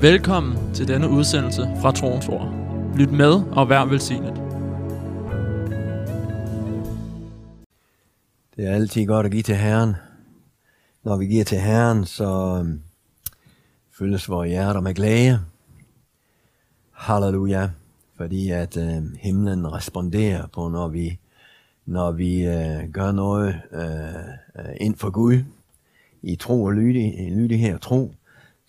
Velkommen til denne udsendelse fra Troens Ord. Lyt med og vær velsignet. Det er altid godt at give til Herren. Når vi giver til Herren, så øhm, fyldes vores hjerter med glæde. Halleluja. Fordi at øh, himlen responderer på, når vi, når vi øh, gør noget øh, øh ind for Gud i tro og lydighed og tro,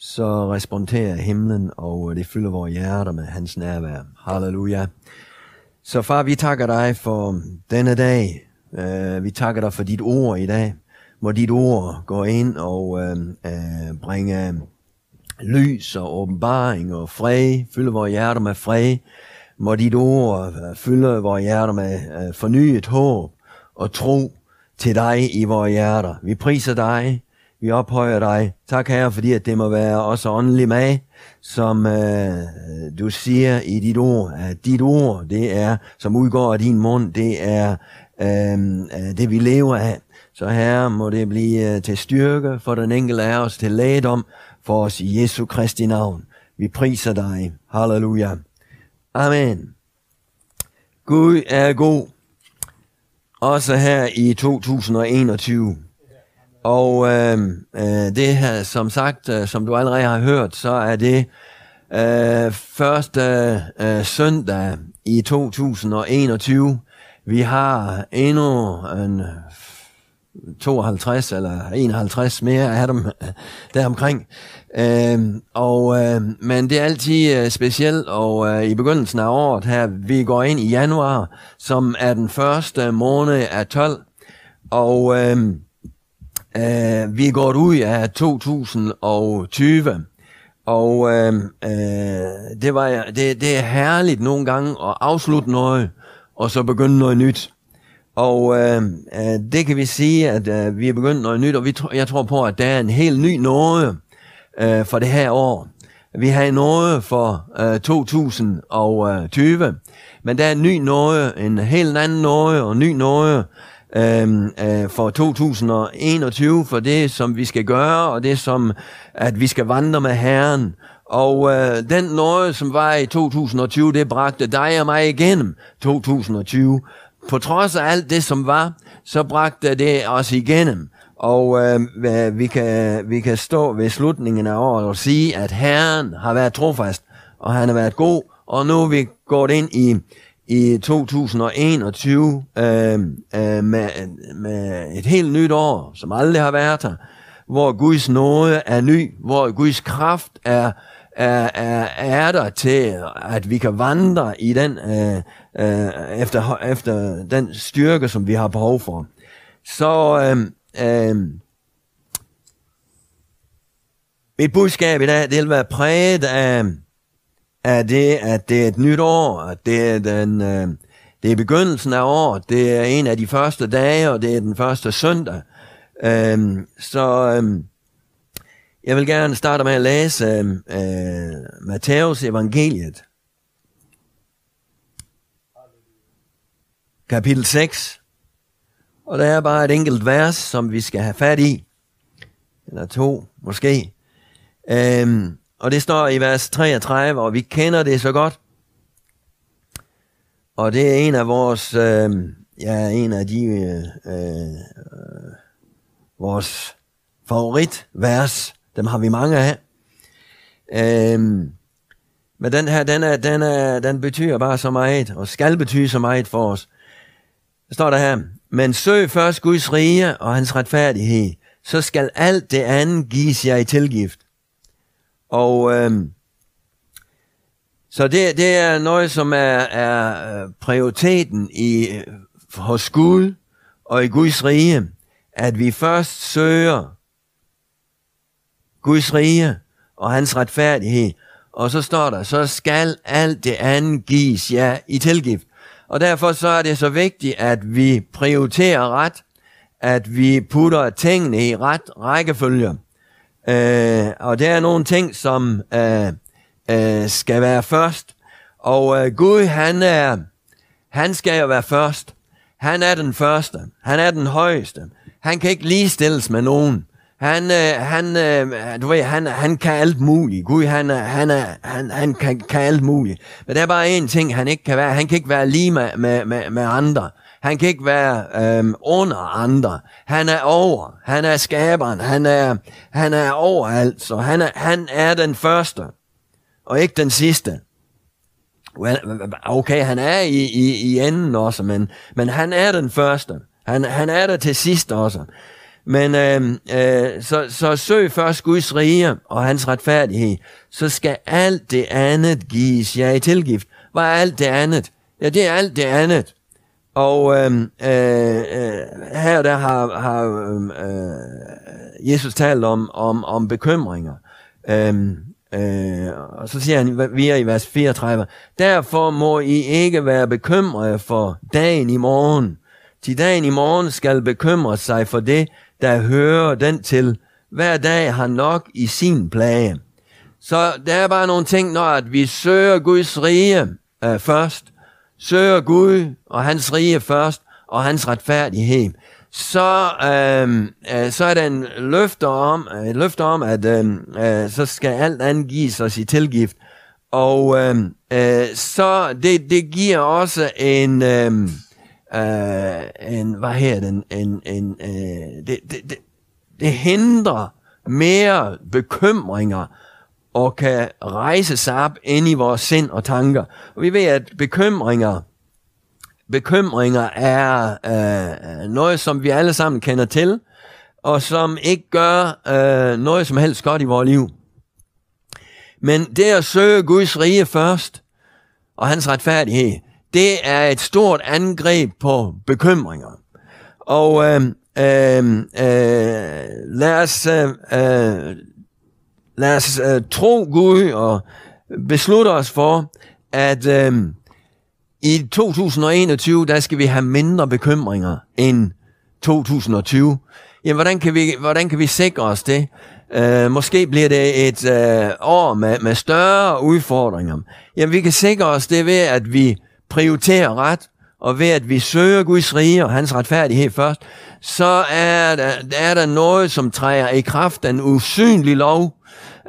så responderer himlen, og øh, det fylder vores hjerter med hans nærvær. Halleluja. Så far, vi takker dig for denne dag. Uh, vi takker dig for dit ord i dag. Må dit ord gå ind og uh, uh, bringe lys og åbenbaring og fred. Fylde vores hjerter med fred. Må dit ord fylde vores hjerter med uh, fornyet håb og tro til dig i vores hjerter. Vi priser dig. Vi ophøjer dig. Tak, Herre, fordi at det må være også åndelig med, som øh, du siger i dit ord, at dit ord, det er, som udgår af din mund, det er øhm, øh, det, vi lever af. Så Herre, må det blive øh, til styrke for den enkelte af os, til lægedom for os i Jesu Kristi navn. Vi priser dig. Halleluja. Amen. Gud er god. Også her i 2021. Og øh, øh, det her, som sagt, øh, som du allerede har hørt, så er det øh, første øh, søndag i 2021. Vi har endnu en 52 eller 51 mere af dem øh, deromkring. Øh, og, øh, men det er altid øh, specielt, og øh, i begyndelsen af året her, vi går ind i januar, som er den første måned af 12. Og øh, Uh, vi er gået ud af 2020, og uh, uh, det, var, det, det er herligt nogle gange at afslutte noget, og så begynde noget nyt. Og uh, uh, det kan vi sige, at uh, vi er begyndt noget nyt, og vi jeg tror på, at der er en helt ny noget uh, for det her år. Vi har noget for uh, 2020, men der er en ny noget, en helt anden noget, og ny noget, øh, øh, for 2021, for det, som vi skal gøre, og det, som at vi skal vandre med Herren. Og øh, den noget, som var i 2020, det bragte dig og mig igennem 2020. På trods af alt det, som var, så bragte det os igennem. Og øh, øh, vi, kan, vi kan stå ved slutningen af året og sige, at Herren har været trofast, og han har været god, og nu er vi gået ind i i 2021 øh, øh, med, med et helt nyt år, som aldrig har været her, hvor Guds nåde er ny, hvor Guds kraft er, er, er, er der til, at vi kan vandre i den, øh, øh, efter, efter den styrke, som vi har behov for. Så øh, øh, mit budskab i dag, det vil være præget af er det, at det er et nyt år, at det er, den, øh, det er begyndelsen af året, det er en af de første dage, og det er den første søndag. Øhm, så øhm, jeg vil gerne starte med at læse øhm, øh, Matthæus evangeliet. Kapitel 6. Og der er bare et enkelt vers, som vi skal have fat i. Eller to, måske. Øhm, og det står i vers 33, og vi kender det så godt. Og det er en af vores, øh, ja, en af de, øh, øh, vores favoritvers. Dem har vi mange af. Øh, men den her, den, er, den, er, den betyder bare så meget, og skal betyde så meget for os. Der står der her, men søg først Guds rige og hans retfærdighed, så skal alt det andet gives jer i tilgift. Og øh, så det, det er noget, som er, er øh, prioriteten i, øh, hos Gud og i Guds rige, at vi først søger Guds rige og hans retfærdighed, og så står der, så skal alt det andet gives jer ja, i tilgift. Og derfor så er det så vigtigt, at vi prioriterer ret, at vi putter tingene i ret rækkefølge. Øh, og der er nogle ting, som øh, øh, skal være først. Og øh, Gud, han er, han skal jo være først. Han er den første. Han er den højeste. Han kan ikke lige stilles med nogen. Han, øh, han, øh, du ved, han, han kan alt muligt. Gud, han, han, er, han, han kan, kan alt muligt. Men der er bare én ting, han ikke kan være. Han kan ikke være lige med, med, med, med andre. Han kan ikke være øhm, under andre. Han er over. Han er skaberen. Han er, han er overalt. Så han er, han er den første. Og ikke den sidste. Okay, han er i, i, i enden også, men, men han er den første. Han, han er der til sidst også. Men øh, øh, så, så søg først Guds rige og hans retfærdighed, så skal alt det andet gives jer i tilgift. Hvad er alt det andet? Ja, det er alt det andet. Og øhm, øh, øh, her der har, har øhm, øh, Jesus talt om, om, om bekymringer. Øh, øh, og så siger han via i vers 34, Derfor må I ikke være bekymrede for dagen i morgen. Til dagen i morgen skal bekymre sig for det, der hører den til. Hver dag har nok i sin plage. Så der er bare nogle ting, når at vi søger Guds rige øh, først, søger Gud og hans rige først, og hans retfærdighed, så, øh, øh, så er der en løfte om, et løfte om, at øh, øh, så skal alt angives os i tilgift. Og øh, øh, så det, det giver også en, øh, øh, en hvad her den, en, en, øh, det, det, det, det hindrer mere bekymringer og kan rejse sig op ind i vores sind og tanker. Og vi ved, at bekymringer, bekymringer er øh, noget, som vi alle sammen kender til, og som ikke gør øh, noget som helst godt i vores liv. Men det at søge Guds rige først, og hans retfærdighed, det er et stort angreb på bekymringer. Og øh, øh, øh, lad os øh, øh Lad os øh, tro Gud og beslutte os for, at øh, i 2021, der skal vi have mindre bekymringer end 2020. Jamen, hvordan kan vi, hvordan kan vi sikre os det? Øh, måske bliver det et øh, år med, med større udfordringer. Jamen, vi kan sikre os det ved, at vi prioriterer ret, og ved at vi søger Guds rige og hans retfærdighed først, så er der, er der noget, som træder i kraft, den usynlige lov,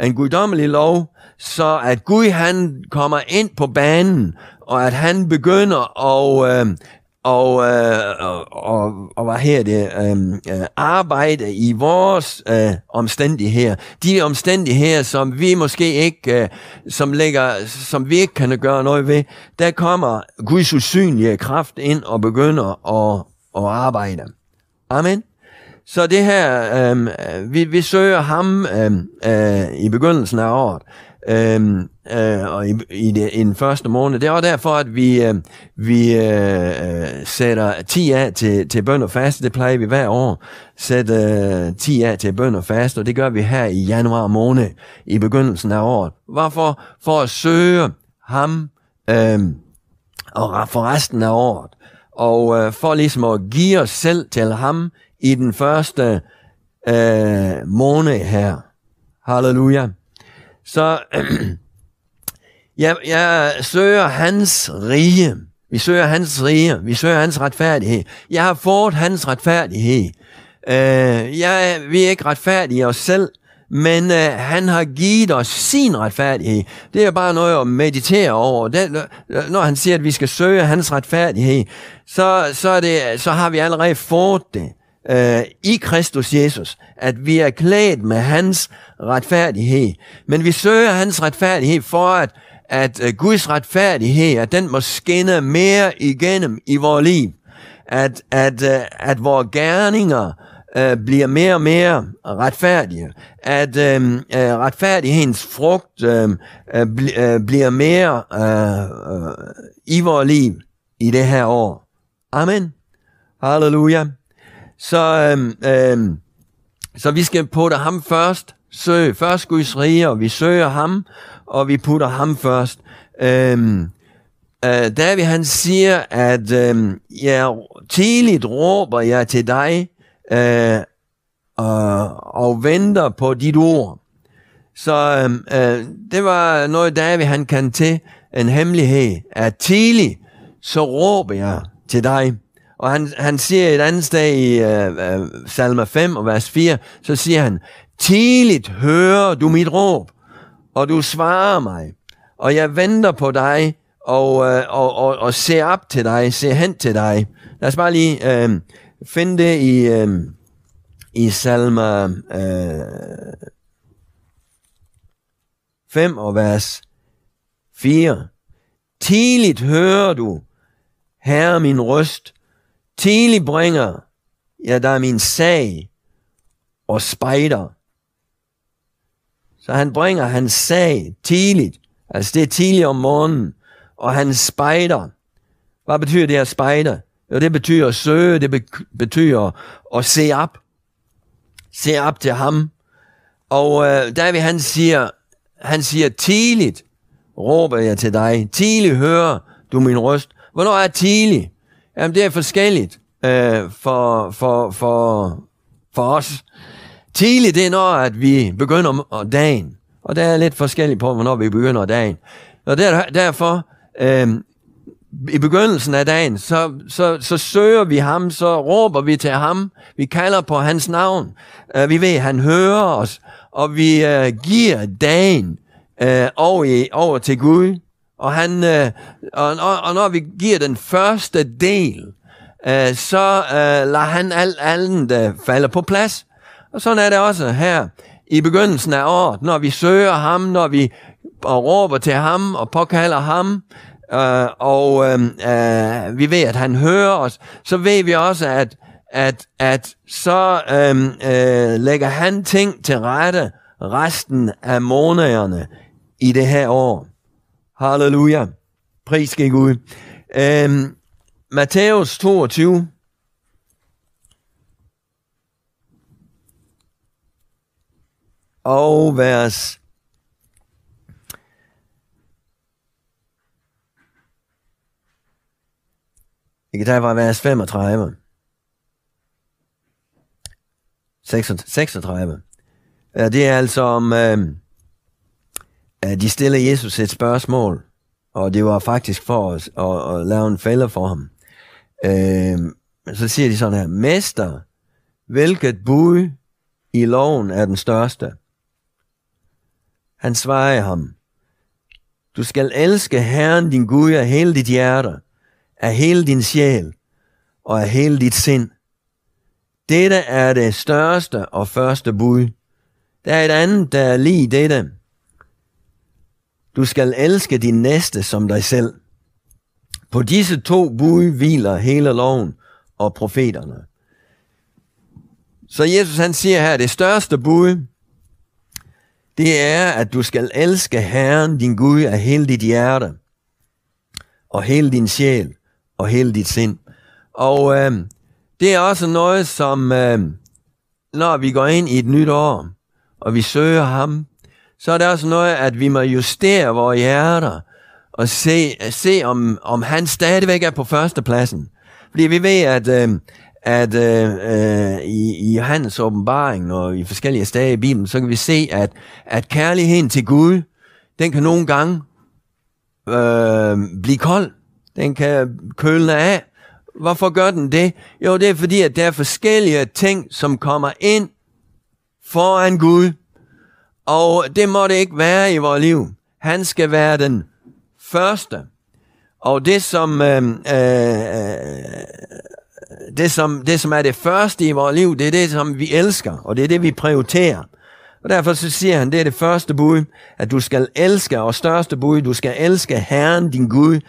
en guddommelig lov, så at Gud han kommer ind på banen, og at han begynder at, øh, og, øh, og, og, og hvad her det, øhm, øh, arbejde i vores øh, omstændigheder. De omstændigheder, som vi måske ikke, øh, som, ligger, som vi ikke kan gøre noget ved, der kommer Guds usynlige kraft ind og begynder at, at arbejde. Amen. Så det her, øhm, øh, vi, vi søger ham øh, øh, i begyndelsen af året, øh, øh, og i, i, det, i den første måned. Det er også derfor, at vi, øh, vi øh, sætter 10 af til, til bøn og faste. Det plejer vi hver år. Sætte øh, 10 af til bøn og fast, og det gør vi her i januar måned i begyndelsen af året. Hvorfor? For at søge ham øh, og for resten af året. Og øh, for ligesom at give os selv til ham i den første øh, måned her. Halleluja. Så øh, jeg, jeg søger hans rige. Vi søger hans rige. Vi søger hans retfærdighed. Jeg har fået hans retfærdighed. Øh, jeg, vi er ikke retfærdige os selv, men øh, han har givet os sin retfærdighed. Det er bare noget at meditere over. Det, når han siger, at vi skal søge hans retfærdighed, så, så, er det, så har vi allerede fået det øh, i Kristus Jesus, at vi er klædt med hans retfærdighed. Men vi søger hans retfærdighed for, at, at øh, Guds retfærdighed, at den må skinne mere igennem i vores liv. At, at, øh, at vores gerninger øh, bliver mere og mere retfærdige. At øh, øh, retfærdighedens frugt øh, øh, bl- øh, bliver mere øh, øh, i vores liv i det her år. Amen. Halleluja. Så, øhm, øhm, så vi skal putte ham først. Søg først Guds rige, og vi søger ham, og vi putter ham først. Øhm, øh, David han siger, at øhm, jeg tidligt råber jeg til dig, øh, og, og venter på dit ord. Så øhm, øh, det var noget, David han kan til, en hemmelighed, at tidligt så råber jeg til dig. Og han, han siger et andet sted i øh, øh, salme 5 og vers 4, så siger han, Tidligt hører du mit råb, og du svarer mig, og jeg venter på dig, og, øh, og, og, og ser op til dig, ser hen til dig. Lad os bare lige øh, finde det i, øh, i salme øh, 5 og vers 4. Tidligt hører du, Herre min røst, tidligt bringer jeg der min sag og spejder. Så han bringer hans sag tidligt, altså det er tidligt om morgenen, og han spejder. Hvad betyder det at spejde? Jo, det betyder at søge, det betyder at se op. Se op til ham. Og øh, David han siger, han siger tidligt, råber jeg til dig. Tidligt hører du min røst. Hvornår er tidligt? Jamen, det er forskelligt øh, for, for, for, for os. Tidligt, det er når, at vi begynder dagen. Og der er lidt forskelligt på, hvornår vi begynder dagen. Og der, derfor, øh, i begyndelsen af dagen, så, så, så søger vi ham, så råber vi til ham, vi kalder på hans navn. Uh, vi ved, at han hører os, og vi uh, giver dagen uh, over, i, over til Gud. Og, han, øh, og, og, og når vi giver den første del, øh, så øh, lader han alt andet øh, falde på plads. Og sådan er det også her i begyndelsen af året, når vi søger ham, når vi og råber til ham og påkalder ham, øh, og øh, øh, vi ved, at han hører os, så ved vi også, at, at, at så øh, øh, lægger han ting til rette resten af månederne i det her år. Halleluja. Pris gik Gud. Øhm, Matthæus 22, og vers Vi kan tage fra vers 35. 36. Det er altså om, øh, de stillede Jesus et spørgsmål, og det var faktisk for os at, at lave en fælde for ham. Øh, så siger de sådan her, Mester, hvilket bud i loven er den største? Han svarer ham, du skal elske Herren din Gud af hele dit hjerte, af hele din sjæl og af hele dit sind. Dette er det største og første bud. Der er et andet, der er lige dette. Du skal elske din næste som dig selv. På disse to bud hviler hele loven og profeterne. Så Jesus han siger her, det største bud, det er, at du skal elske Herren, din Gud, af hele dit hjerte, og hele din sjæl, og hele dit sind. Og øh, det er også noget, som øh, når vi går ind i et nyt år, og vi søger ham, så er det også noget, at vi må justere vores hjerter, og se, se om, om han stadigvæk er på førstepladsen. Fordi vi ved, at, øh, at øh, øh, i, i Johannes åbenbaring og i forskellige steder i Bibelen, så kan vi se, at, at kærligheden til Gud, den kan nogle gange øh, blive kold. Den kan køle af. Hvorfor gør den det? Jo, det er fordi, at der er forskellige ting, som kommer ind foran Gud. Og det må det ikke være i vores liv. Han skal være den første. Og det som, øh, øh, øh, det, som, det som er det første i vores liv, det er det, som vi elsker, og det er det, vi prioriterer. Og derfor så siger han, det er det første bud, at du skal elske, og største bud, du skal elske Herren, din Gud,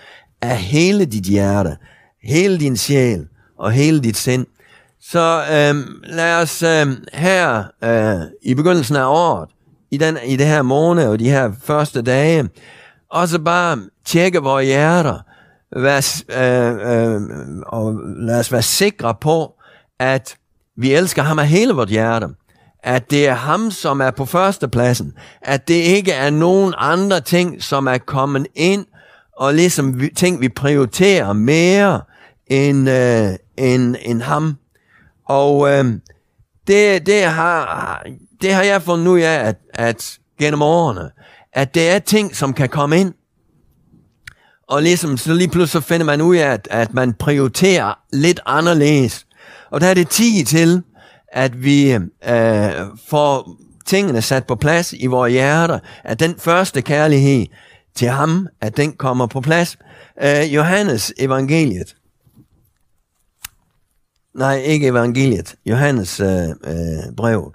af hele dit hjerte, hele din sjæl og hele dit sind. Så øh, lad os øh, her øh, i begyndelsen af året, i, den, i det her måned og de her første dage, også bare tjekke vores hjerter, vær, øh, øh, og lad os være sikre på, at vi elsker ham af hele vores hjerte. At det er ham, som er på førstepladsen. At det ikke er nogen andre ting, som er kommet ind og ligesom vi, ting, vi prioriterer mere end, øh, end, end ham. Og øh, det, det, har, det har jeg fundet ud af, at, at gennem årene, at det er ting, som kan komme ind, og ligesom, så lige pludselig så finder man ud af, at, at man prioriterer lidt anderledes. Og der er det tid til, at vi øh, får tingene sat på plads i vores hjerter, at den første kærlighed til ham, at den kommer på plads. Øh, Johannes evangeliet. Nej, ikke evangeliet. Johannes øh, øh, brevet.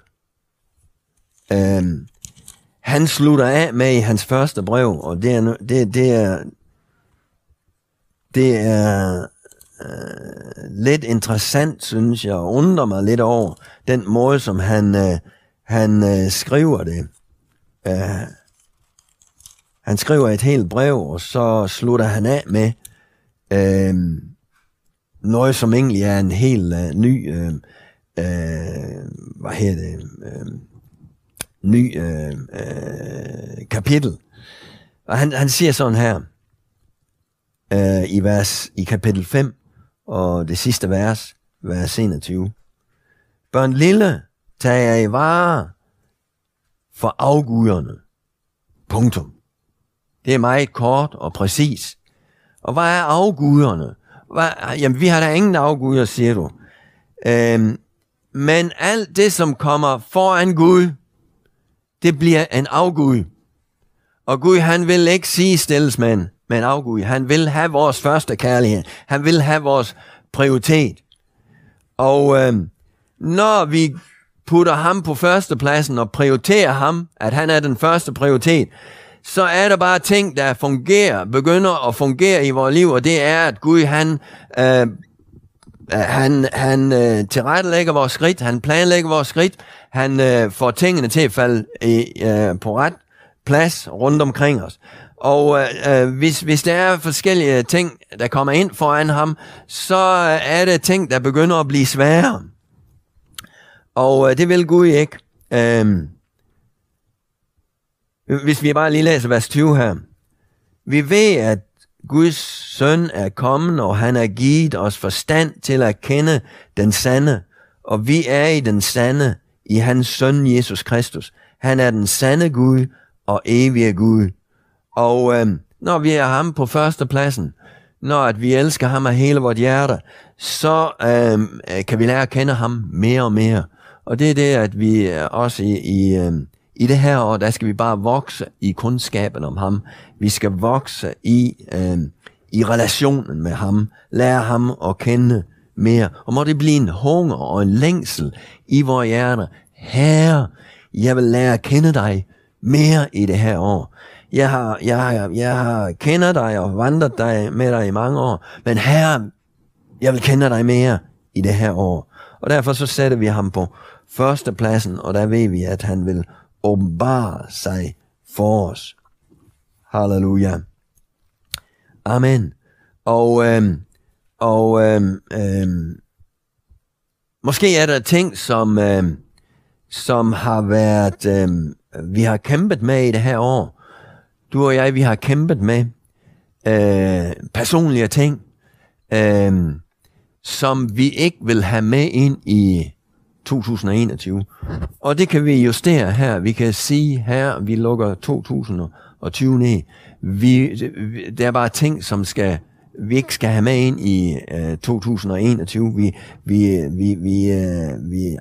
Øh, han slutter af med i hans første brev, og det er, det, det er, det er øh, lidt interessant, synes jeg, og undrer mig lidt over den måde, som han, øh, han øh, skriver det. Øh, han skriver et helt brev, og så slutter han af med øh, noget, som egentlig er en helt øh, ny, øh, øh, hvad hedder det, øh, ny øh, øh, kapitel. Og han, han siger sådan her, øh, i, vers, i kapitel 5, og det sidste vers, vers 21. Børn lille, tag jer i vare for afguderne. Punktum. Det er meget kort og præcis. Og hvad er afguderne? Hvad, jamen, vi har da ingen afguder, siger du. Øhm, men alt det, som kommer foran Gud, det bliver en afgud. Og Gud, han vil ikke sige stilles med en, afgud. Han vil have vores første kærlighed. Han vil have vores prioritet. Og øh, når vi putter ham på førstepladsen og prioriterer ham, at han er den første prioritet, så er der bare ting, der fungerer, begynder at fungere i vores liv, og det er, at Gud, han, øh, han, han øh, tilrettelægger vores skridt, han planlægger vores skridt, han øh, får tingene til at falde i, øh, på ret plads rundt omkring os. Og øh, øh, hvis, hvis der er forskellige ting, der kommer ind foran ham, så øh, er det ting, der begynder at blive svære. Og øh, det vil Gud ikke. Øh, hvis vi bare lige læser vers 20 her. Vi ved, at Guds søn er kommet, og han har givet os forstand til at kende den sande, og vi er i den sande, i hans søn Jesus Kristus. Han er den sande Gud og evige Gud. Og øh, når vi er ham på første pladsen, når at vi elsker ham af hele vores hjerte, så øhm, øh, kan vi lære at kende ham mere og mere. Og det er det, at vi øh, også i, i, øh, i det her år, der skal vi bare vokse i kundskaben om ham. Vi skal vokse i, øh, i relationen med ham. Lære ham at kende mere. Og må det blive en hunger og en længsel i vores hjerter. Herre, jeg vil lære at kende dig mere i det her år. Jeg har, jeg har, jeg har kender dig og vandret dig med dig i mange år. Men herre, jeg vil kende dig mere i det her år. Og derfor så sætter vi ham på førstepladsen, og der ved vi, at han vil åbenbare sig for os. Halleluja. Amen. Og, øhm, og øhm, øhm, måske er der ting, som, øhm, som har været, øhm, vi har kæmpet med i det her år. Du og jeg, vi har kæmpet med øh, personlige ting, øh, som vi ikke vil have med ind i 2021. Og det kan vi justere her. Vi kan sige her, vi lukker 2020 ned. Vi, der er bare ting, som skal, vi ikke skal have med ind i øh, 2021. Vi, vi, vi, vi, øh, vi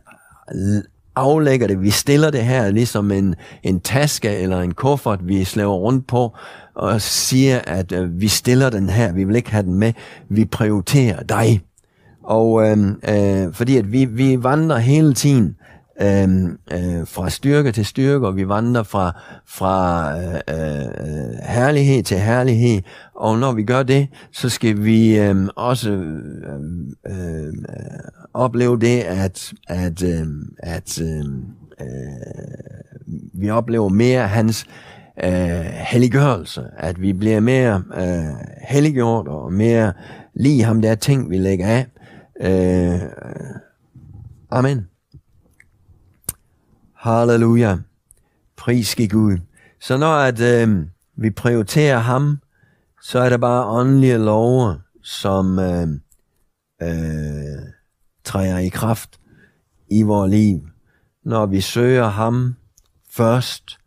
aflægger det, vi stiller det her ligesom en, en taske eller en kuffert, vi slæver rundt på, og siger, at øh, vi stiller den her, vi vil ikke have den med, vi prioriterer dig. Og øh, øh, fordi at vi, vi vandrer hele tiden øh, øh, fra styrke til styrke, og vi vandrer fra, fra øh, øh, herlighed til herlighed. Og når vi gør det, så skal vi øh, også øh, øh, opleve det, at, at, øh, at øhm, øh, vi oplever mere hans øh, helliggørelse, at vi bliver mere øh, helliggjort og mere lige ham der ting, vi lægger af. Øh, øh amen. Halleluja. Pris skal Gud. Så når at, øh, vi prioriterer ham, så er der bare åndelige lover, som øh, øh, træder i kraft i vores liv. Når vi søger ham først,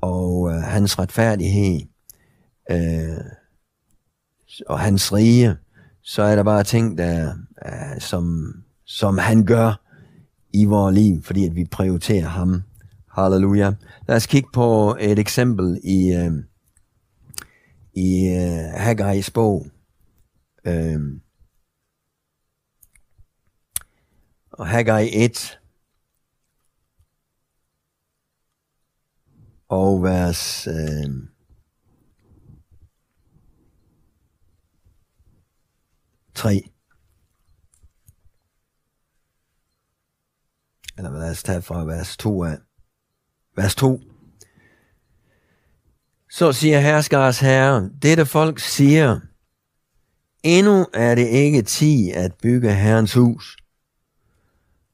og øh, hans retfærdighed, øh, og hans rige, så er der bare ting, der, øh, som, som han gør i vores liv, fordi at vi prioriterer ham. Halleluja. Lad os kigge på et eksempel i, øh, i uh, Haggai's bog. Øh, og Haggai 1, og vers øh, tre. Eller lad os tage fra vers 2 af. Vers 2. Så siger herskers herre, dette folk siger, endnu er det ikke tid at bygge Herrens hus.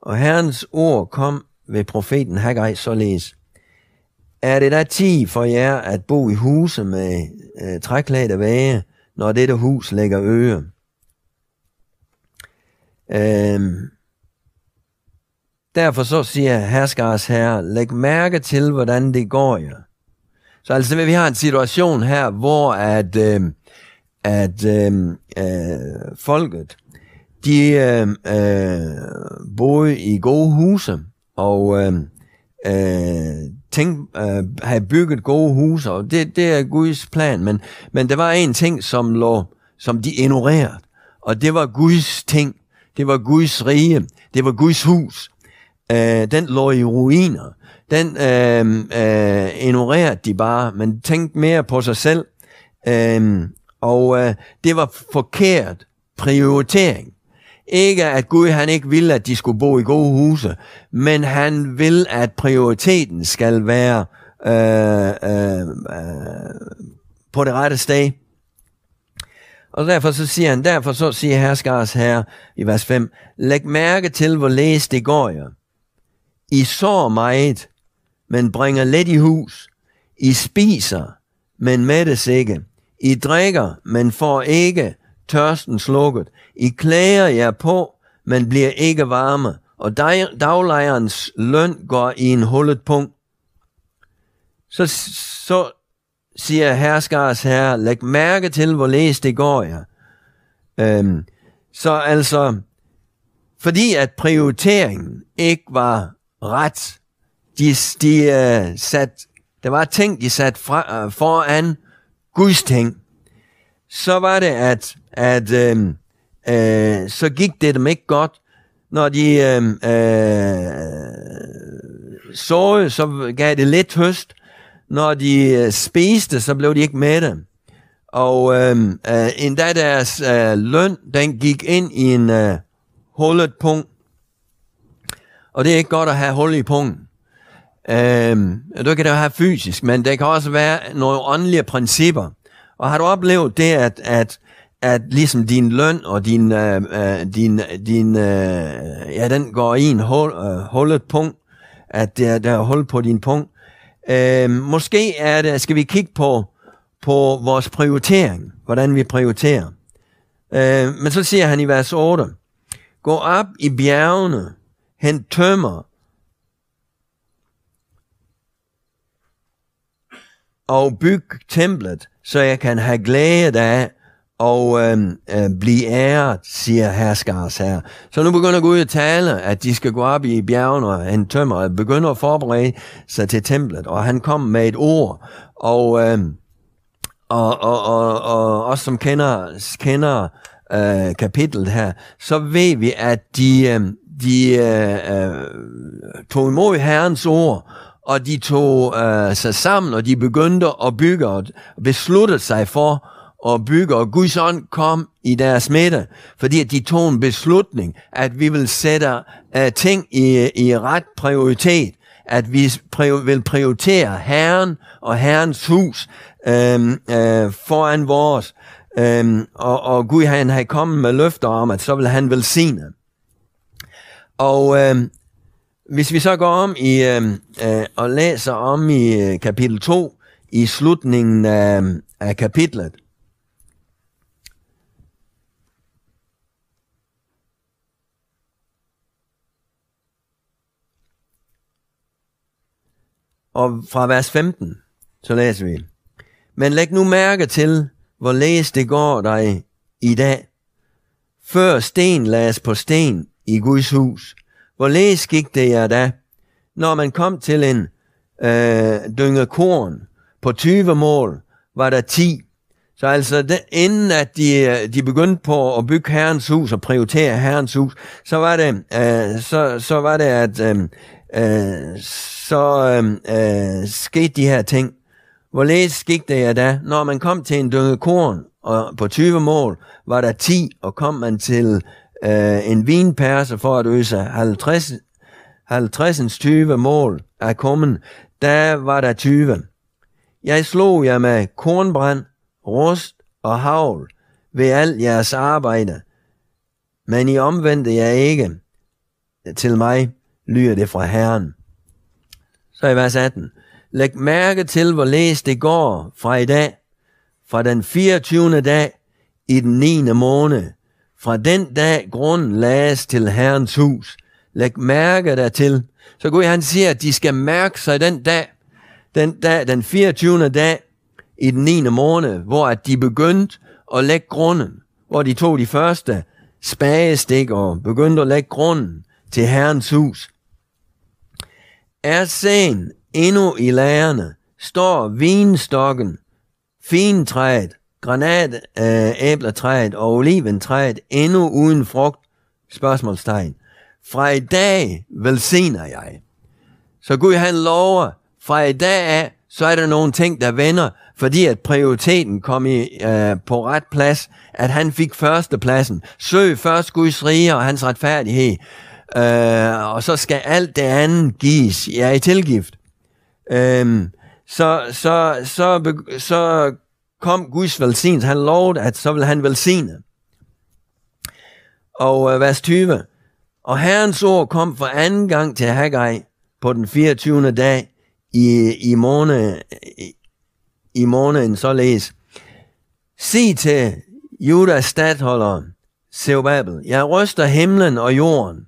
Og Herrens ord kom ved profeten Haggai således. Er det da tid for jer at bo i huse med øh, træklædte væge, når dette hus lægger øre? Øhm, derfor så siger herskers herre, læg mærke til, hvordan det går jer. Så altså, vi har en situation her, hvor at, øh, at øh, øh, folket, de øh, øh, boede i gode huse, og øh, øh, tænk, øh, have bygget gode huse, og det, det er Guds plan, men, men der var en ting, som, lå, som de ignorerede, og det var Guds ting, det var Guds rige, det var Guds hus. Øh, den lå i ruiner. Den øh, øh, ignorerede de bare, men tænkte mere på sig selv. Øh, og øh, det var forkert prioritering. Ikke at Gud han ikke ville, at de skulle bo i gode huse, men han vil, at prioriteten skal være øh, øh, øh, på det rette sted. Og derfor så siger han, derfor så siger herskars herre i vers 5, læg mærke til, hvor læs det går jer. I sår meget, men bringer let i hus. I spiser, men mættes ikke. I drikker, men får ikke tørsten slukket. I klæder jer på, men bliver ikke varme. Og dag, daglejerens løn går i en hullet punkt. Så, så siger herskars herre, læg mærke til, hvor læst det går jer. Øhm, så altså, fordi at prioriteringen ikke var ret, de, de uh, sat, der var ting, de sat fra, uh, foran Guds ting, så var det, at, at øhm, øh, så gik det dem ikke godt, når de øhm, øh, øh, så, så gav det lidt høst, når de øh, spiste, så blev de ikke mætte. Og øh, øh, endda deres øh, løn, den gik ind i en øh, hullet punkt. Og det er ikke godt at have hul i pungen. Øhm, det kan da have fysisk, men det kan også være nogle åndelige principper. Og har du oplevet det, at, at, at ligesom din løn og din, øh, øh din, din øh, ja, den går i en hul, øh, hullet punkt, at der, der er hul på din punkt, Øh, måske er det, skal vi kigge på, på vores prioritering, hvordan vi prioriterer. Øh, men så siger han i vers 8, gå op i bjergene, han tømmer, og byg templet, så jeg kan have glæde af og øh, øh, blive æret, siger herskars her. Så nu begynder Gud at tale, at de skal gå op i bjergene og en tømmer, og begynder at forberede sig til templet, og han kom med et ord, og, øh, og, og, og, og os som kender, kender øh, kapitlet her, så ved vi, at de, øh, de øh, øh, tog imod Herrens ord, og de tog øh, sig sammen, og de begyndte at bygge og besluttede sig for at bygge, og Guds ånd kom i deres midte, fordi de tog en beslutning, at vi vil sætte øh, ting i, i ret prioritet, at vi vil prioritere Herren og Herrens hus øh, øh, foran vores, øhm, og, og Gud han havde kommet med løfter om, at så vil han velsigne. Og øh, hvis vi så går om i øhm, øh, og læser om i øh, kapitel 2, i slutningen af, af kapitlet, Og fra vers 15, så læser vi. Men læg nu mærke til, hvorledes det går dig i dag. Før sten lades på sten i Guds hus. Hvorledes gik det jer da, når man kom til en øh, dynge korn på 20 mål, var der 10. Så altså, det, inden at de, øh, de begyndte på at bygge Herrens hus og prioritere Herrens hus, så var det, øh, så, så var det at øh, øh, så øh, øh, skete de her ting. Hvorledes gik det jer da, når man kom til en dynge korn og på 20 mål, var der 10, og kom man til øh, en vinperse for at øse 50, 50 20 mål af kummen, der var der 20. Jeg slog jer med kornbrand, rust og havl ved alt jeres arbejde, men I omvendte jer ikke til mig, lyder det fra Herren. Så i vers 18. Læg mærke til, hvor læs det går fra i dag, fra den 24. dag i den 9. måned. Fra den dag grunden lades til Herrens hus. Læg mærke dertil. Så Gud han siger, at de skal mærke sig den dag, den, dag, den 24. dag i den 9. måned, hvor at de begyndte at lægge grunden, hvor de tog de første spadestik og begyndte at lægge grunden til Herrens hus. Er sen endnu i lærerne, står vinstokken, fintræet, granatæbletræet øh, og oliventræet endnu uden frugt? Spørgsmålstegn. Fra i dag velsigner jeg. Så Gud han lover, fra i dag af, så er der nogle ting, der vender, fordi at prioriteten kom i, øh, på ret plads, at han fik førstepladsen. Søg først Guds rige og hans retfærdighed, øh, og så skal alt det andet gives. Jeg er i tilgift. Øh, så, så, så, så kom Guds velsignelse. Han lovede, at så vil han velsigne. Og øh, vers 20. Og Herrens ord kom for anden gang til Haggai på den 24. dag i, i, måned, i, i måneden således. Sig til Judas stadholder, Zerubbabel, jeg ryster himlen og jorden,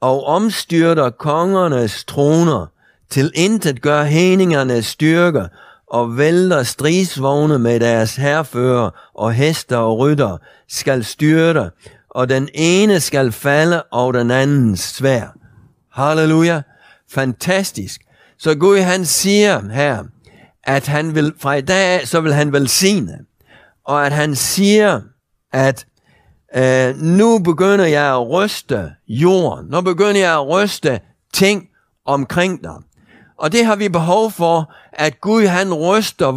og omstyrter kongernes troner, til intet gør heningernes styrker, og vælter stridsvogne med deres herfører og hester og rytter, skal styrte, og den ene skal falde, og den anden svær. Halleluja. Fantastisk. Så Gud han siger her, at han vil, fra i dag af, så vil han velsigne. Og at han siger, at øh, nu begynder jeg at ryste jorden. Nu begynder jeg at ryste ting omkring dig. Og det har vi behov for, at Gud han ryster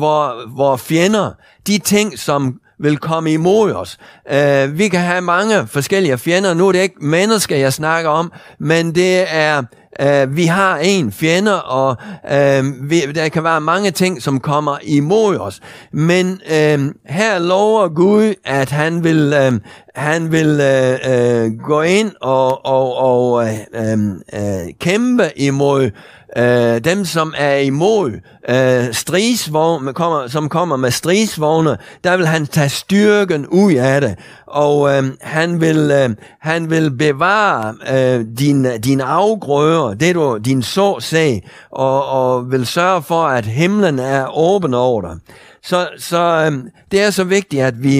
vores fjender. De ting, som vil komme imod os. Uh, vi kan have mange forskellige fjender. Nu er det ikke mennesker, jeg snakker om, men det er Uh, vi har en fjende, og uh, vi, der kan være mange ting, som kommer imod os. Men uh, her lover Gud, at han vil, uh, han vil uh, uh, gå ind og, og, og uh, uh, kæmpe imod øh, dem, som er imod øh, stridsvogne, kommer, som kommer med stridsvogne, der vil han tage styrken ud af det, og øh, han, vil, øh, han vil bevare øh, din, din afgrøder, det du, din så sag, og, og vil sørge for, at himlen er åben over dig. Så, så øh, det er så vigtigt, at vi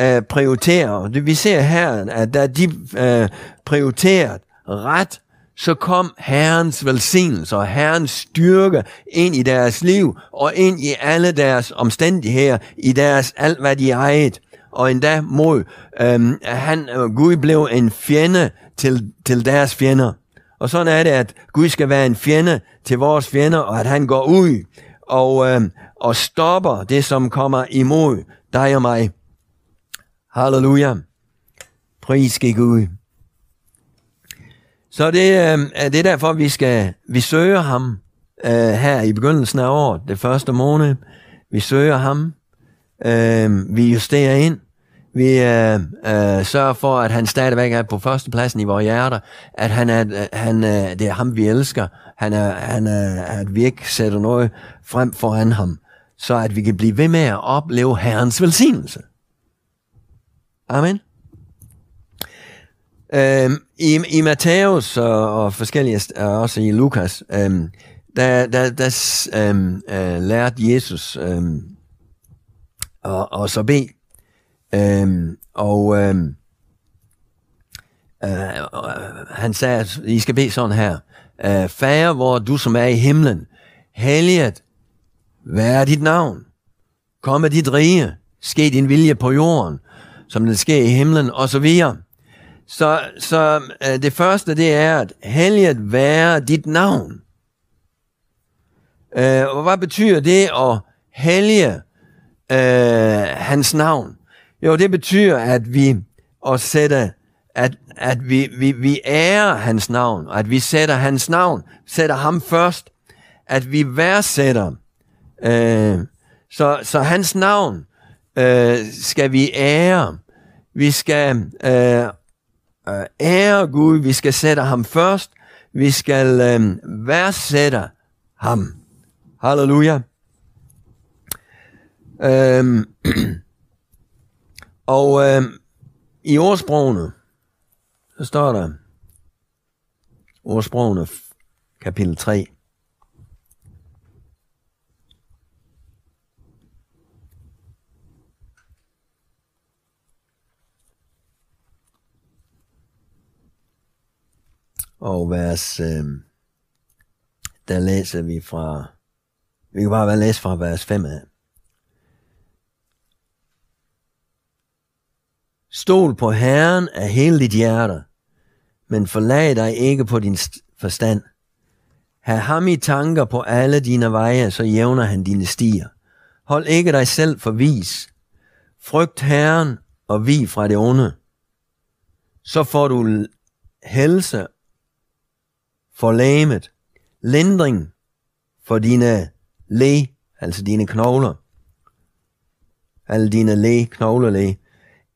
øh, prioriterer. Vi ser her, at der de øh, prioriteret ret så kom Herrens velsignelse og Herrens styrke ind i deres liv og ind i alle deres omstændigheder, i deres alt hvad de ejede. Og endda mod, øhm, han, øh, Gud blev en fjende til, til deres fjender. Og sådan er det, at Gud skal være en fjende til vores fjender, og at han går ud og, øhm, og stopper det, som kommer imod dig og mig. Halleluja. Pris Gud. Så det, øh, er det er derfor, vi skal vi søger ham øh, her i begyndelsen af året, det første måned. Vi søger ham. Øh, vi justerer ind. Vi øh, øh, sørger for, at han stadigvæk er på førstepladsen i vores hjerter. At han er, øh, han, øh, det er ham, vi elsker. Han er, han er, at vi ikke sætter noget frem foran ham. Så at vi kan blive ved med at opleve Herrens velsignelse. Amen. Øhm, I i Matthæus og, og forskellige, og også i Lukas, øhm, der, der, der øhm, øh, lærte Jesus øhm, og, og så bede. Øhm, og øhm, øh, øh, han sagde, at I skal bede sådan her. Øh, Fader, hvor du som er i himlen, helliget, hvad er dit navn? Kom med dit rige, ske din vilje på jorden, som den sker i himlen, og så videre. Så, så øh, det første, det er, at helliget være dit navn. Øh, og hvad betyder det at hellige øh, hans navn? Jo, det betyder, at vi at sætte, at, at vi, vi, vi ærer hans navn, at vi sætter hans navn, sætter ham først, at vi værdsætter. Øh, så, så hans navn øh, skal vi ære. Vi skal øh, øh, ære Gud, vi skal sætte ham først, vi skal øh, værdsætte ham. Halleluja. Øhm, og øh, i ordsprogene, så står der, ordsprogene kapitel 3, og vers, øh, der læser vi fra, vi kan bare læse fra vers 5 af. Stol på Herren af hele dit hjerte, men forlag dig ikke på din forstand. Hav ham i tanker på alle dine veje, så jævner han dine stier. Hold ikke dig selv for vis. Frygt Herren og vi fra det onde. Så får du helse for lægemet, lindring for dine læ, altså dine knogler, alle dine læ, knoglerlæ,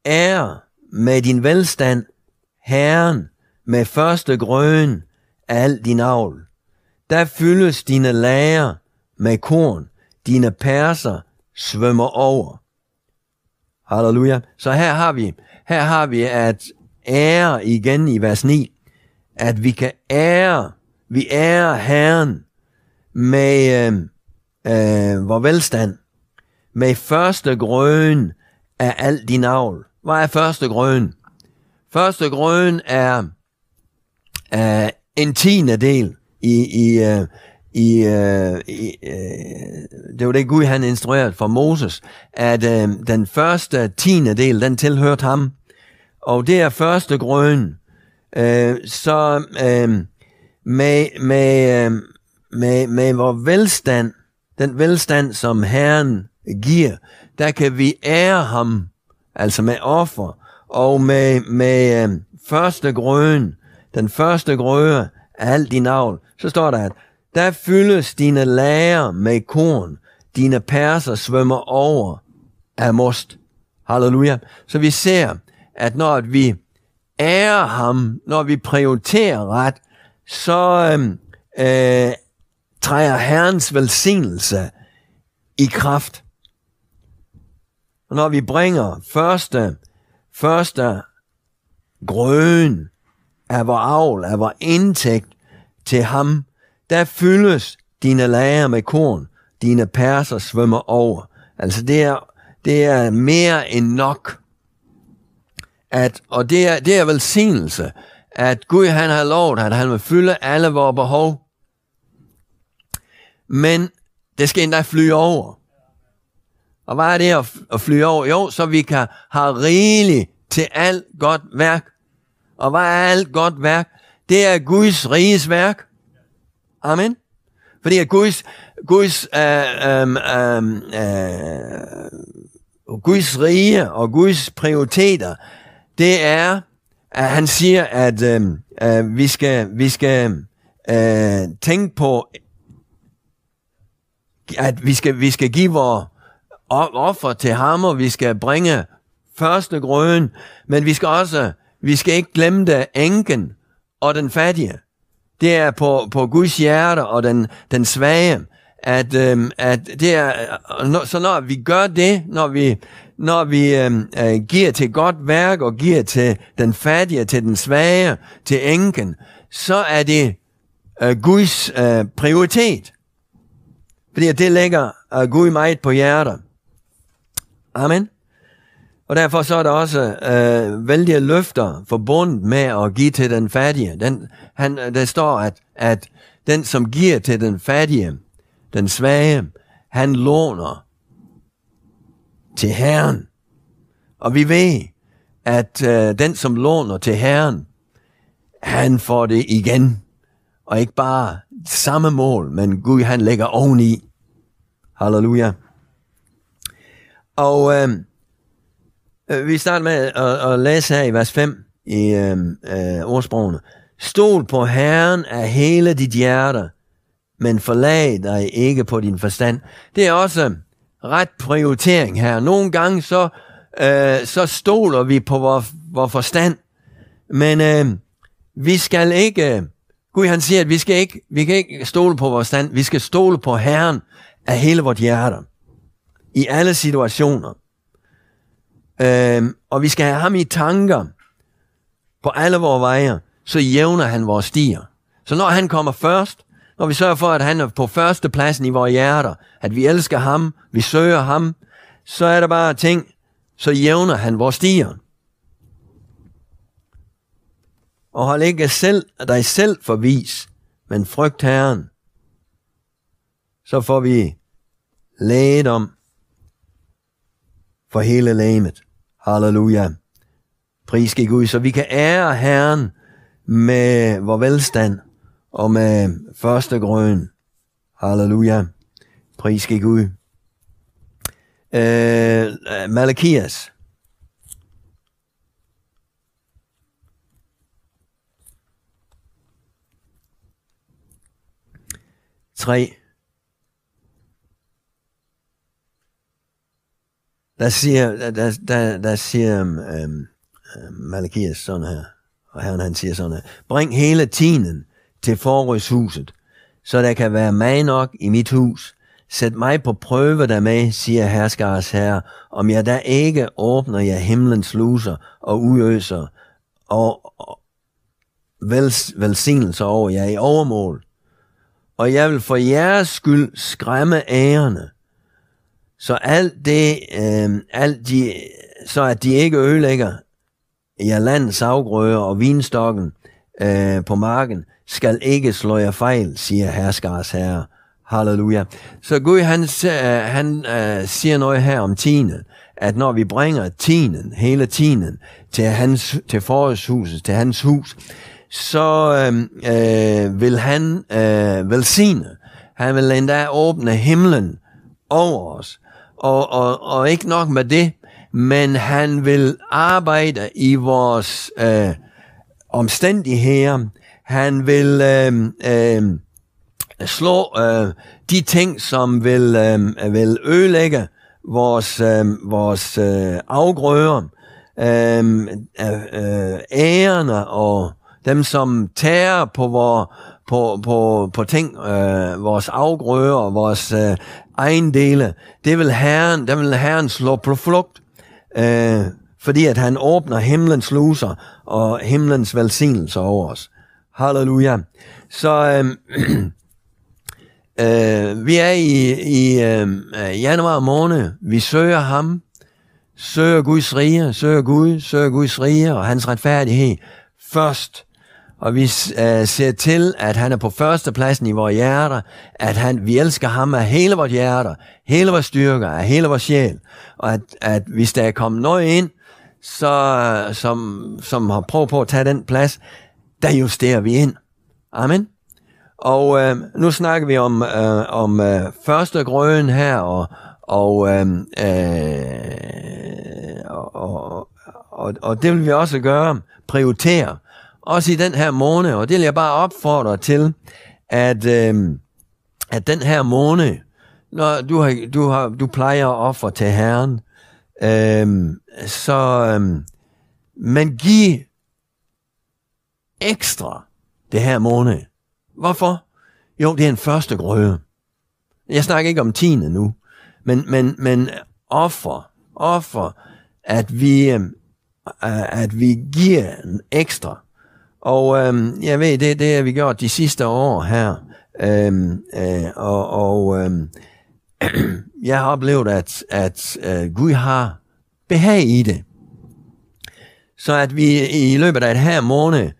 er med din velstand Herren med første grøn af al din avl. Der fyldes dine lager med korn, dine perser svømmer over. Halleluja. Så her har vi, her har vi at ære igen i vers 9, at vi kan ære, vi ærer Herren med øhm, øh, øh, vores velstand, med første grøn af alt din avl. Hvad er første grøn? Første grøn er, er en tiende del i, i, øh, i, øh, i øh, det var det Gud han instruerede for Moses, at øh, den første tiende del, den tilhørte ham. Og det er første grøn. Øh, så øh, med, med, øh, med, med vores velstand, den velstand, som Herren giver, der kan vi ære ham altså med offer, og med, med øh, første grøn, den første grøde af alt din avl, så står der, at der fyldes dine lager med korn, dine perser svømmer over af most. Halleluja. Så vi ser, at når vi ære ham, når vi prioriterer ret, så øh, øh, træder Herrens velsignelse i kraft. Og når vi bringer første, første grøn af vor avl, af vor indtægt til ham, der fyldes dine lager med korn, dine perser svømmer over. Altså det er, det er mere end nok. At, og det er, det er velsignelse, at Gud han har lovet, at han vil fylde alle vores behov. Men det skal endda flyve over. Og hvad er det at, at flyve over? Jo, så vi kan have rigeligt til alt godt værk. Og hvad er alt godt værk? Det er Guds riges værk. Amen. Fordi at Guds, Guds, øh, øh, øh, øh Guds rige og Guds prioriteter, det er, at han siger, at øh, øh, vi skal, vi skal øh, tænke på, at vi skal, vi skal give vores offer til ham, og vi skal bringe første grøn, men vi skal også, vi skal ikke glemme det, enken og den fattige. Det er på, på Guds hjerte og den, den svage, at, øh, at det er, øh, så når vi gør det, når vi, når vi øh, øh, giver til godt værk og giver til den fattige, til den svage, til enken, så er det øh, Guds øh, prioritet. Fordi det lægger øh, Gud meget på hjertet. Amen. Og derfor så er der også øh, vældige løfter forbundet med at give til den fattige. Den, han, øh, der står, at, at den, som giver til den fattige, den svage, han låner til Herren. Og vi ved, at øh, den, som låner til Herren, han får det igen. Og ikke bare samme mål, men Gud han lægger oveni. Halleluja. Og øh, øh vi starter med at, at læse her i vers 5 i øh, øh, ordsprogene. Stol på Herren af hele dit hjerte, men forlag dig ikke på din forstand. Det er også ret prioritering her. Nogle gange så, øh, så stoler vi på vores, vores forstand, men øh, vi skal ikke, Gud han siger, at vi, skal ikke, vi kan ikke stole på vores stand, vi skal stole på Herren af hele vort hjerte. I alle situationer. Øh, og vi skal have ham i tanker på alle vores veje, så jævner han vores stier. Så når han kommer først, og vi sørger for, at han er på første pladsen i vores hjerter, at vi elsker ham, vi søger ham, så er der bare ting, så jævner han vores stier. Og hold ikke selv, dig selv for vis, men frygt Herren. Så får vi om for hele lægemet. Halleluja. Pris Gud, så vi kan ære Herren med vor velstand og med første grøn. Halleluja. Pris ud. Øh, Malakias. Tre. Der siger, der, der, der siger um, um, Malakias sådan her, og herren han siger sådan her, bring hele tinen til forrådshuset, så der kan være mag nok i mit hus. Sæt mig på prøve der med, siger herskars herre, om jeg da ikke åbner jer himlens sluser og udøser og, og vels, velsignelser over jer i overmål. Og jeg vil for jeres skyld skræmme ærerne, så alt det, øh, alt de, så at de ikke ødelægger jer landets afgrøder og vinstokken øh, på marken, skal ikke slå jer fejl, siger herskars herre. Halleluja. Så Gud han, han øh, siger noget her om tinen, at når vi bringer tinen, hele tinen, til, hans, til forårshuset, til hans hus, så øh, øh, vil han øh, velsigne. Han vil endda åbne himlen over os. Og, og, og ikke nok med det, men han vil arbejde i vores øh, omstændigheder. Han vil øh, øh, slå øh, de ting, som vil, øh, vil ødelægge vores, øh, vores øh, afgrøder, øhm, øh, øh, ærerne og dem, som tager på, vor, på, på, på ting, øh, vores afgrøder, vores øh, ejendele, det vil Herren, der vil Herren slå på flugt, øh, fordi at han åbner himlens sluser og himlens velsignelse over os. Halleluja. Så øhm, øh, vi er i, i øhm, øh, januar måned. Vi søger ham, søger Guds rige, søger Gud, søger Guds rige og hans retfærdighed først og vi øh, ser til, at han er på første pladsen i vores hjerter, at han, vi elsker ham af hele vores hjerter, hele vores styrker, af hele vores sjæl, og at, at hvis der er kommet noget ind, så, som, som har prøvet på at tage den plads, der justerer vi ind. Amen. Og øh, nu snakker vi om, øh, om øh, første grøn her, og, og, øh, øh, og, og, og, og det vil vi også gøre, prioritere også i den her måned, og det vil jeg bare opfordre til, at, øh, at den her måned, når du, har, du, har, du plejer at ofre til Herren, øh, så øh, man giv ekstra det her måned. Hvorfor? Jo, det er en første grøde. Jeg snakker ikke om tiende nu, men, men, men offer, offer, at vi, øhm, øh, at vi giver en ekstra. Og øhm, jeg ved, det, det har vi gjort de sidste år her. Øhm, øh, og og øhm, jeg har oplevet, at, at øh, Gud har behag i det. Så at vi i løbet af et her måned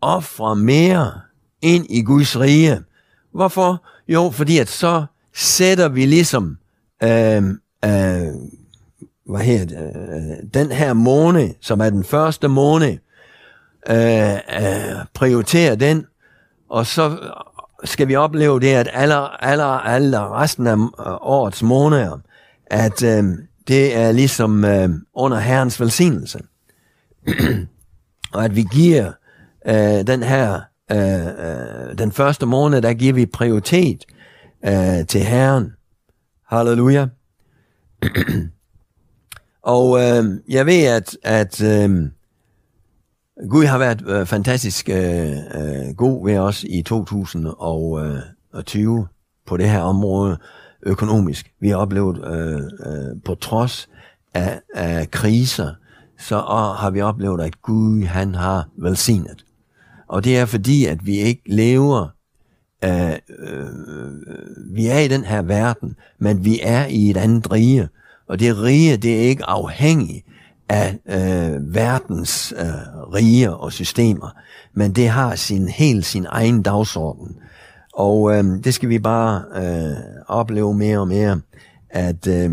ofre mere ind i Guds rige. Hvorfor? Jo, fordi at så sætter vi ligesom øh, øh, hvad hedder øh, den her måned, som er den første måned, øh, øh, prioriterer den, og så skal vi opleve det, at alle, alle, alle resten af øh, årets måneder, at øh, det er ligesom øh, under Herrens velsignelse. og at vi giver øh, den her, øh, øh, den første måned, der giver vi prioritet øh, til Herren. Halleluja. og øh, jeg ved, at, at øh, Gud har været øh, fantastisk øh, øh, god ved os i 2020 øh, på det her område økonomisk. Vi har oplevet, øh, øh, på trods af, af kriser, så øh, har vi oplevet, at Gud han har velsignet. Og det er fordi, at vi ikke lever, øh, øh, vi er i den her verden, men vi er i et andet rige. Og det rige, det er ikke afhængigt af øh, verdens øh, rige og systemer, men det har sin helt sin egen dagsorden. Og øh, det skal vi bare øh, opleve mere og mere, at, øh,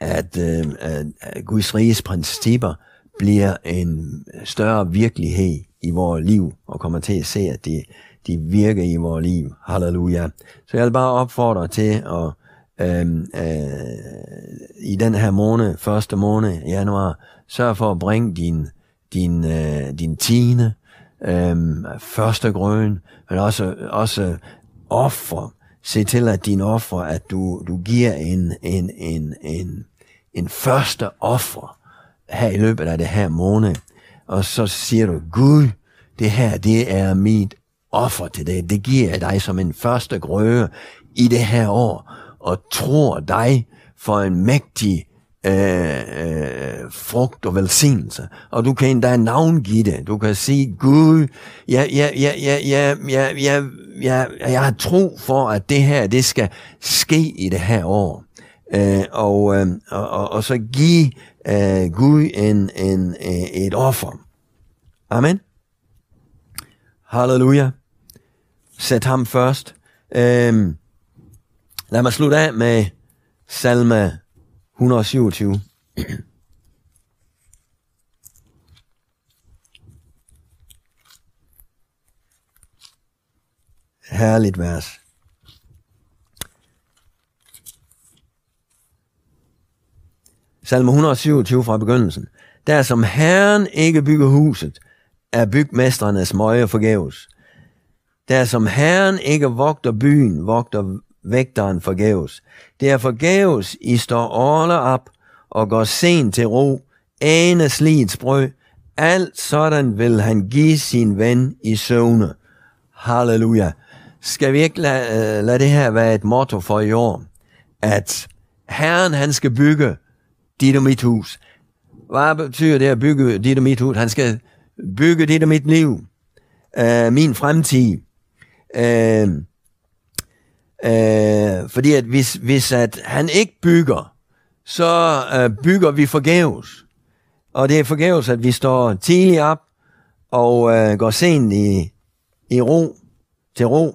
at, øh, at Guds riges principper bliver en større virkelighed i vores liv, og kommer til at se, at de, de virker i vores liv. Halleluja. Så jeg vil bare opfordre til at øh, øh, i den her måned, første måned, januar, sørg for at bringe din, din, øh, din tiende, øh, første grøn, men også, også offer. Se til, at din offer, at du, du giver en, en, en, en, en første offer her i løbet af det her måned. Og så siger du, Gud, det her, det er mit offer til dig. Det giver jeg dig som en første grøde i det her år og tror dig for en mægtig øh, øh, frugt og velsignelse. Og du kan endda navngive det. Du kan sige, Gud, jeg, jeg, jeg, jeg, jeg, jeg, jeg, jeg, jeg har tro for, at det her, det skal ske i det her år. Øh, og, øh, og, og, og så give øh, Gud en, en, øh, et offer. Amen. Halleluja. Sæt ham først. Øh, Lad mig slutte af med salme 127. Herligt vers. Salme 127 fra begyndelsen. Der som Herren ikke bygger huset, er bygmestrenes møje forgæves. Der som Herren ikke vogter byen, vogter vægteren forgæves. Det er forgæves, I står årle op og går sent til ro, ane slidets brød. Alt sådan vil han give sin ven i søvne. Halleluja. Skal vi ikke lade, øh, lade det her være et motto for i år? At Herren han skal bygge dit og mit hus. Hvad betyder det at bygge dit og mit hus? Han skal bygge dit og mit liv. Øh, min fremtid. Øh, Øh, fordi at hvis, hvis at han ikke bygger, så øh, bygger vi forgæves. Og det er forgæves, at vi står tidligt op og øh, går sent i, i ro, til ro,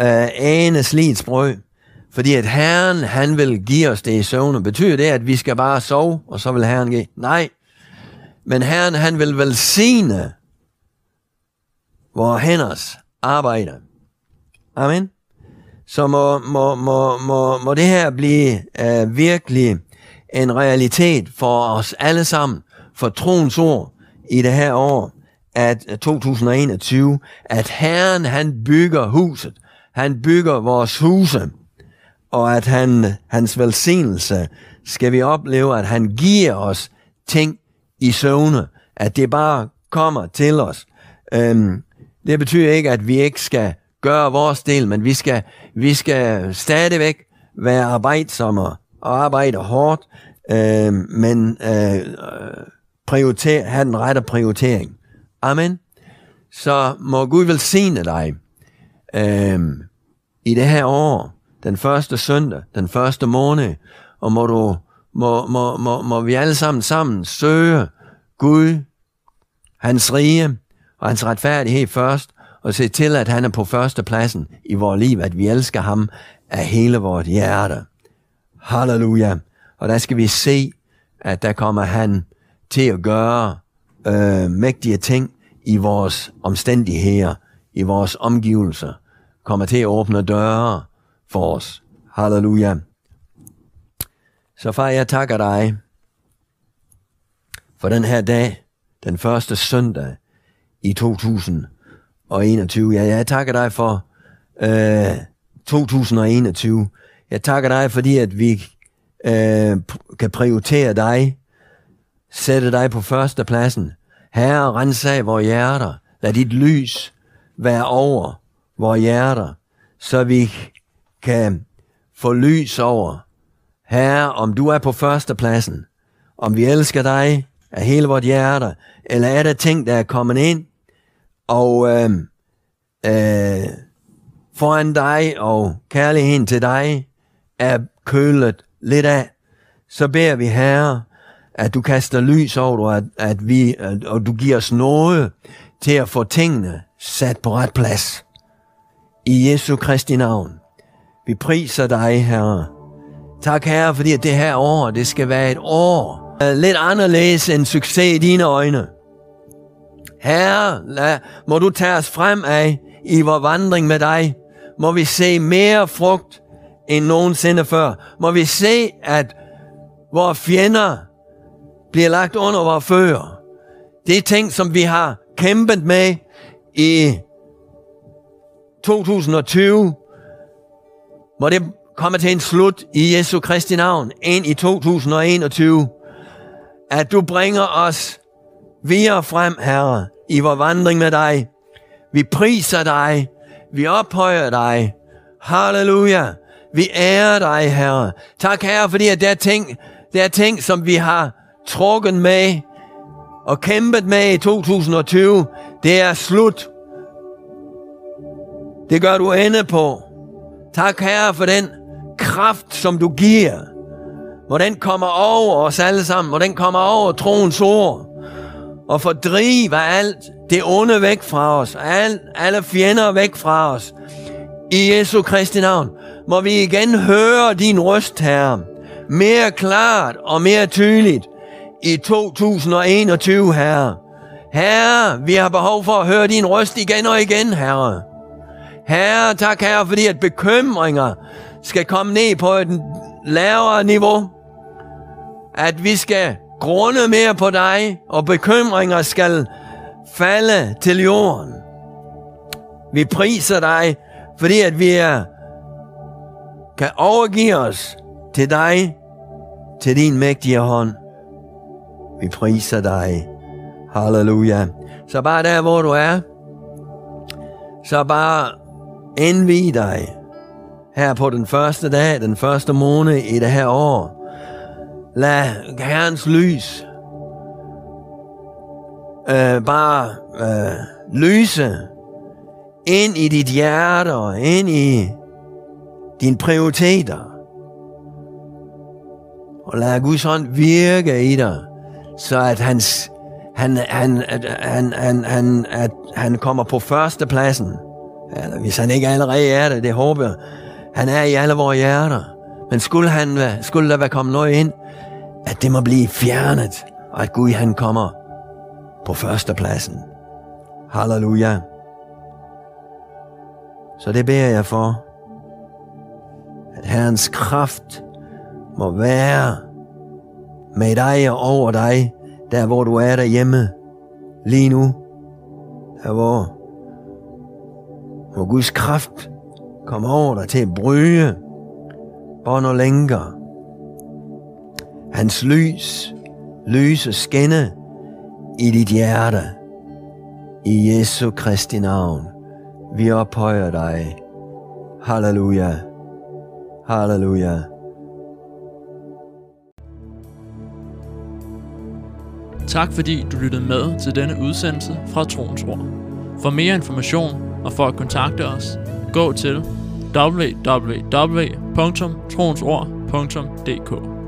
øh, ane slidets sprøg. Fordi at Herren, han vil give os det i søvne. Betyder det, at vi skal bare sove, og så vil Herren give? Nej. Men Herren, han vil velsigne vores hænders arbejde. Amen. Så må, må, må, må, må det her blive øh, virkelig en realitet for os alle sammen, for troens ord i det her år, at øh, 2021, at Herren han bygger huset, han bygger vores huse, og at han, hans velsignelse skal vi opleve, at han giver os ting i søvne, at det bare kommer til os. Øhm, det betyder ikke, at vi ikke skal gøre vores del, men vi skal, vi skal stadigvæk være arbejdsomme og arbejde hårdt, øh, men øh, prioriter, have den rette prioritering. Amen. Så må Gud velsigne dig øh, i det her år, den første søndag, den første måned, og må, du, må, må, må, må vi alle sammen sammen søge Gud, hans rige og hans retfærdighed først, og se til, at han er på første pladsen i vores liv, at vi elsker ham af hele vores hjerte. Halleluja. Og der skal vi se, at der kommer han til at gøre øh, mægtige ting i vores omstændigheder, i vores omgivelser, kommer til at åbne døre for os. Halleluja. Så far, jeg takker dig for den her dag, den første søndag i 2021. Ja, jeg takker dig for øh, 2021. Jeg takker dig, fordi at vi øh, kan prioritere dig, sætte dig på første pladsen. Herre, rens af vores hjerter. Lad dit lys være over vores hjerter, så vi kan få lys over. Herre, om du er på førstepladsen, om vi elsker dig af hele vores hjerte, eller er der ting, der er kommet ind, og øh, øh, foran dig og kærligheden til dig er kølet lidt af, så beder vi Herre, at du kaster lys over, at, at vi, at, og du giver os noget til at få tingene sat på ret plads. I Jesu Kristi navn. Vi priser dig, Herre. Tak, Herre, fordi det her år, det skal være et år lidt anderledes end succes i dine øjne. Herre, lad, må du tage os frem af i vores vandring med dig. Må vi se mere frugt end nogensinde før. Må vi se, at vores fjender bliver lagt under vores fødder. Det er ting, som vi har kæmpet med i 2020. Må det komme til en slut i Jesu Kristi navn ind i 2021. At du bringer os videre frem, Herre, i vores vandring med dig. Vi priser dig. Vi ophøjer dig. Halleluja. Vi ærer dig, Herre. Tak, Herre, fordi at der er ting, der er ting, som vi har trukket med og kæmpet med i 2020. Det er slut. Det gør du ende på. Tak, Herre, for den kraft, som du giver. Hvor den kommer over os alle sammen. Hvor den kommer over troens ord. Og fordriver alt det onde væk fra os. Alt, alle fjender væk fra os. I Jesu Kristi navn. Må vi igen høre din røst, Herre. Mere klart og mere tydeligt i 2021, Herre. Herre, vi har behov for at høre din røst igen og igen, Herre. Herre, tak Herre, fordi at bekymringer skal komme ned på et lavere niveau. At vi skal grunde mere på dig, og bekymringer skal falde til jorden. Vi priser dig, fordi at vi er, kan overgive os til dig, til din mægtige hånd. Vi priser dig. Halleluja. Så bare der, hvor du er, så bare indvig dig her på den første dag, den første måned i det her år. Lad Herrens lys øh, bare øh, lyse ind i dit hjerte og ind i dine prioriteter. Og lad Guds hånd virke i dig så at hans, han, han, han, han, han, at han kommer på førstepladsen pladsen. Eller hvis han ikke allerede er det, det håber jeg. Han er i alle vores hjerter. Men skulle, han, skulle der være kommet noget ind, at det må blive fjernet, og at Gud han kommer på førstepladsen. Halleluja. Så det beder jeg for, at Herrens kraft må være med dig og over dig, der hvor du er derhjemme, lige nu, der hvor, hvor Guds kraft kommer over dig til at bryde bånd og lænker. Hans lys, lys og skinne i dit hjerte. I Jesu Kristi navn. Vi ophøjer dig. Halleluja. Halleluja. Tak fordi du lyttede med til denne udsendelse fra Troens Ord. For mere information og for at kontakte os, gå til www.troensord.dk